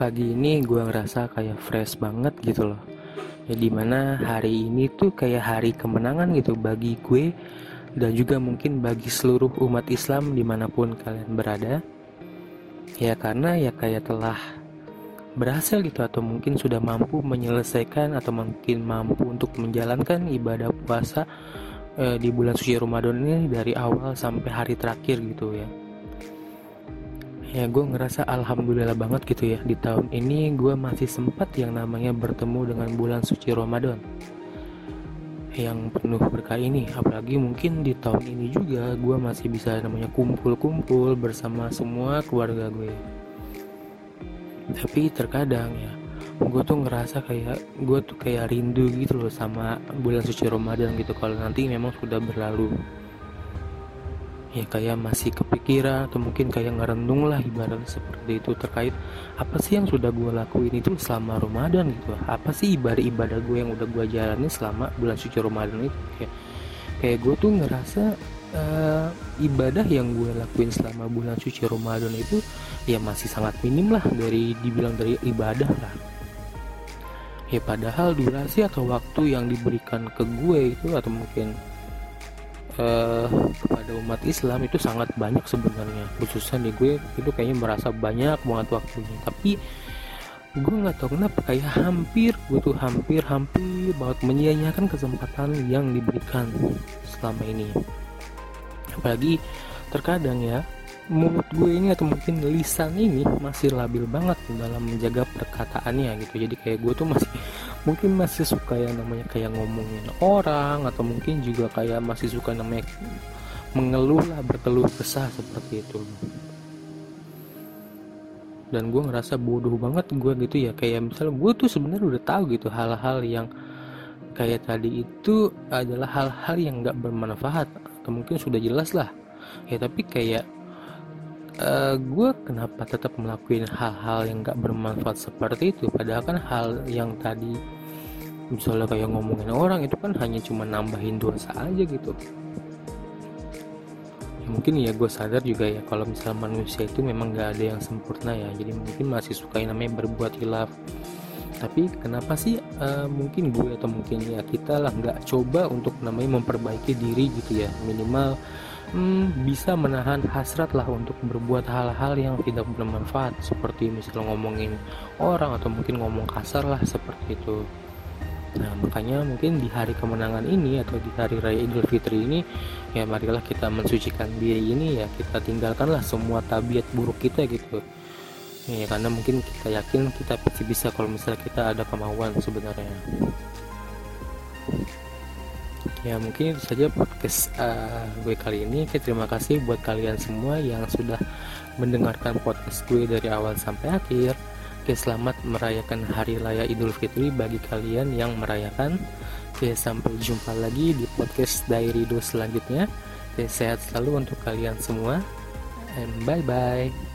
pagi ini gue ngerasa kayak fresh banget gitu loh. Ya di mana hari ini tuh kayak hari kemenangan gitu bagi gue dan juga mungkin bagi seluruh umat Islam di mana pun kalian berada. Ya karena ya kayak telah berhasil gitu atau mungkin sudah mampu menyelesaikan atau mungkin mampu untuk menjalankan ibadah puasa eh, di bulan suci Ramadan ini dari awal sampai hari terakhir gitu ya ya gue ngerasa alhamdulillah banget gitu ya. Di tahun ini gue masih sempat yang namanya bertemu dengan bulan suci Ramadan. Yang penuh berkah ini. Apalagi mungkin di tahun ini juga gue masih bisa namanya kumpul-kumpul bersama semua keluarga gue tapi terkadang ya gue tuh ngerasa kayak gue tuh kayak rindu gitu loh sama bulan suci Ramadan gitu. Kalau nanti memang sudah berlalu ya kayak masih kepikiran atau mungkin kayak ngerendung lah ibarat seperti itu terkait apa sih yang sudah gue lakuin itu selama Ramadan gitu. Apa sih ibadah-ibadah gue yang udah gue jalani selama bulan suci Ramadan itu kayak kayak gue tuh ngerasa uh, ibadah yang gue lakuin selama bulan suci Ramadan itu ya masih sangat minim lah dari dibilang dari ibadah lah. Ya padahal durasi atau waktu yang diberikan ke gue itu atau mungkin uh, kepada umat Islam itu sangat banyak sebenarnya. Khususnya di gue itu kayaknya merasa banyak banget waktunya. Tapi gue nggak tahu kenapa kayak hampir gue tuh hampir hampir banget menyia-nyiakan kesempatan yang diberikan selama ini. Apalagi terkadang ya mulut gue ini atau mungkin lisan ini masih labil banget dalam menjaga perkataannya gitu. Jadi kayak gue tuh masih mungkin masih suka yang namanya kayak ngomongin orang atau mungkin juga kayak masih suka namanya mengeluh lah berkeluh kesah seperti itu. Dan gue ngerasa bodoh banget gue gitu ya. Kayak misalnya gue tuh sebenarnya udah tahu gitu hal-hal yang kayak tadi itu adalah hal-hal yang nggak bermanfaat atau mungkin sudah jelas lah. Ya tapi kayak uh, eh, gue kenapa tetap melakukan hal-hal yang gak bermanfaat seperti itu? Padahal kan hal yang tadi misalnya kayak ngomongin orang itu kan hanya cuma nambahin dosa aja gitu. Ya, mungkin ya gue sadar juga ya kalau misal manusia itu memang gak ada yang sempurna ya. Jadi mungkin masih suka yang namanya berbuat hilaf tapi kenapa sih uh, mungkin gue atau mungkin ya kita lah nggak coba untuk namanya memperbaiki diri gitu ya? Minimal hmm, bisa menahan hasrat lah untuk berbuat hal-hal yang tidak bermanfaat. Seperti misalnya ngomongin orang atau mungkin ngomong kasar lah seperti itu. Nah makanya mungkin di hari kemenangan ini atau di hari raya idul fitri ini ya marilah kita mensucikan diri ini ya kita tinggalkanlah semua tabiat buruk kita gitu. Ya karena mungkin kita yakin kita pasti bisa kalau misalnya kita ada kemauan sebenarnya ya mungkin itu saja podcast uh, gue kali ini. Oke, terima kasih buat kalian semua yang sudah mendengarkan podcast gue dari awal sampai akhir. Oke, selamat merayakan hari raya Idul Fitri bagi kalian yang merayakan. Oke, sampai jumpa lagi di podcast Diary selanjutnya. Oke, sehat selalu untuk kalian semua. And bye bye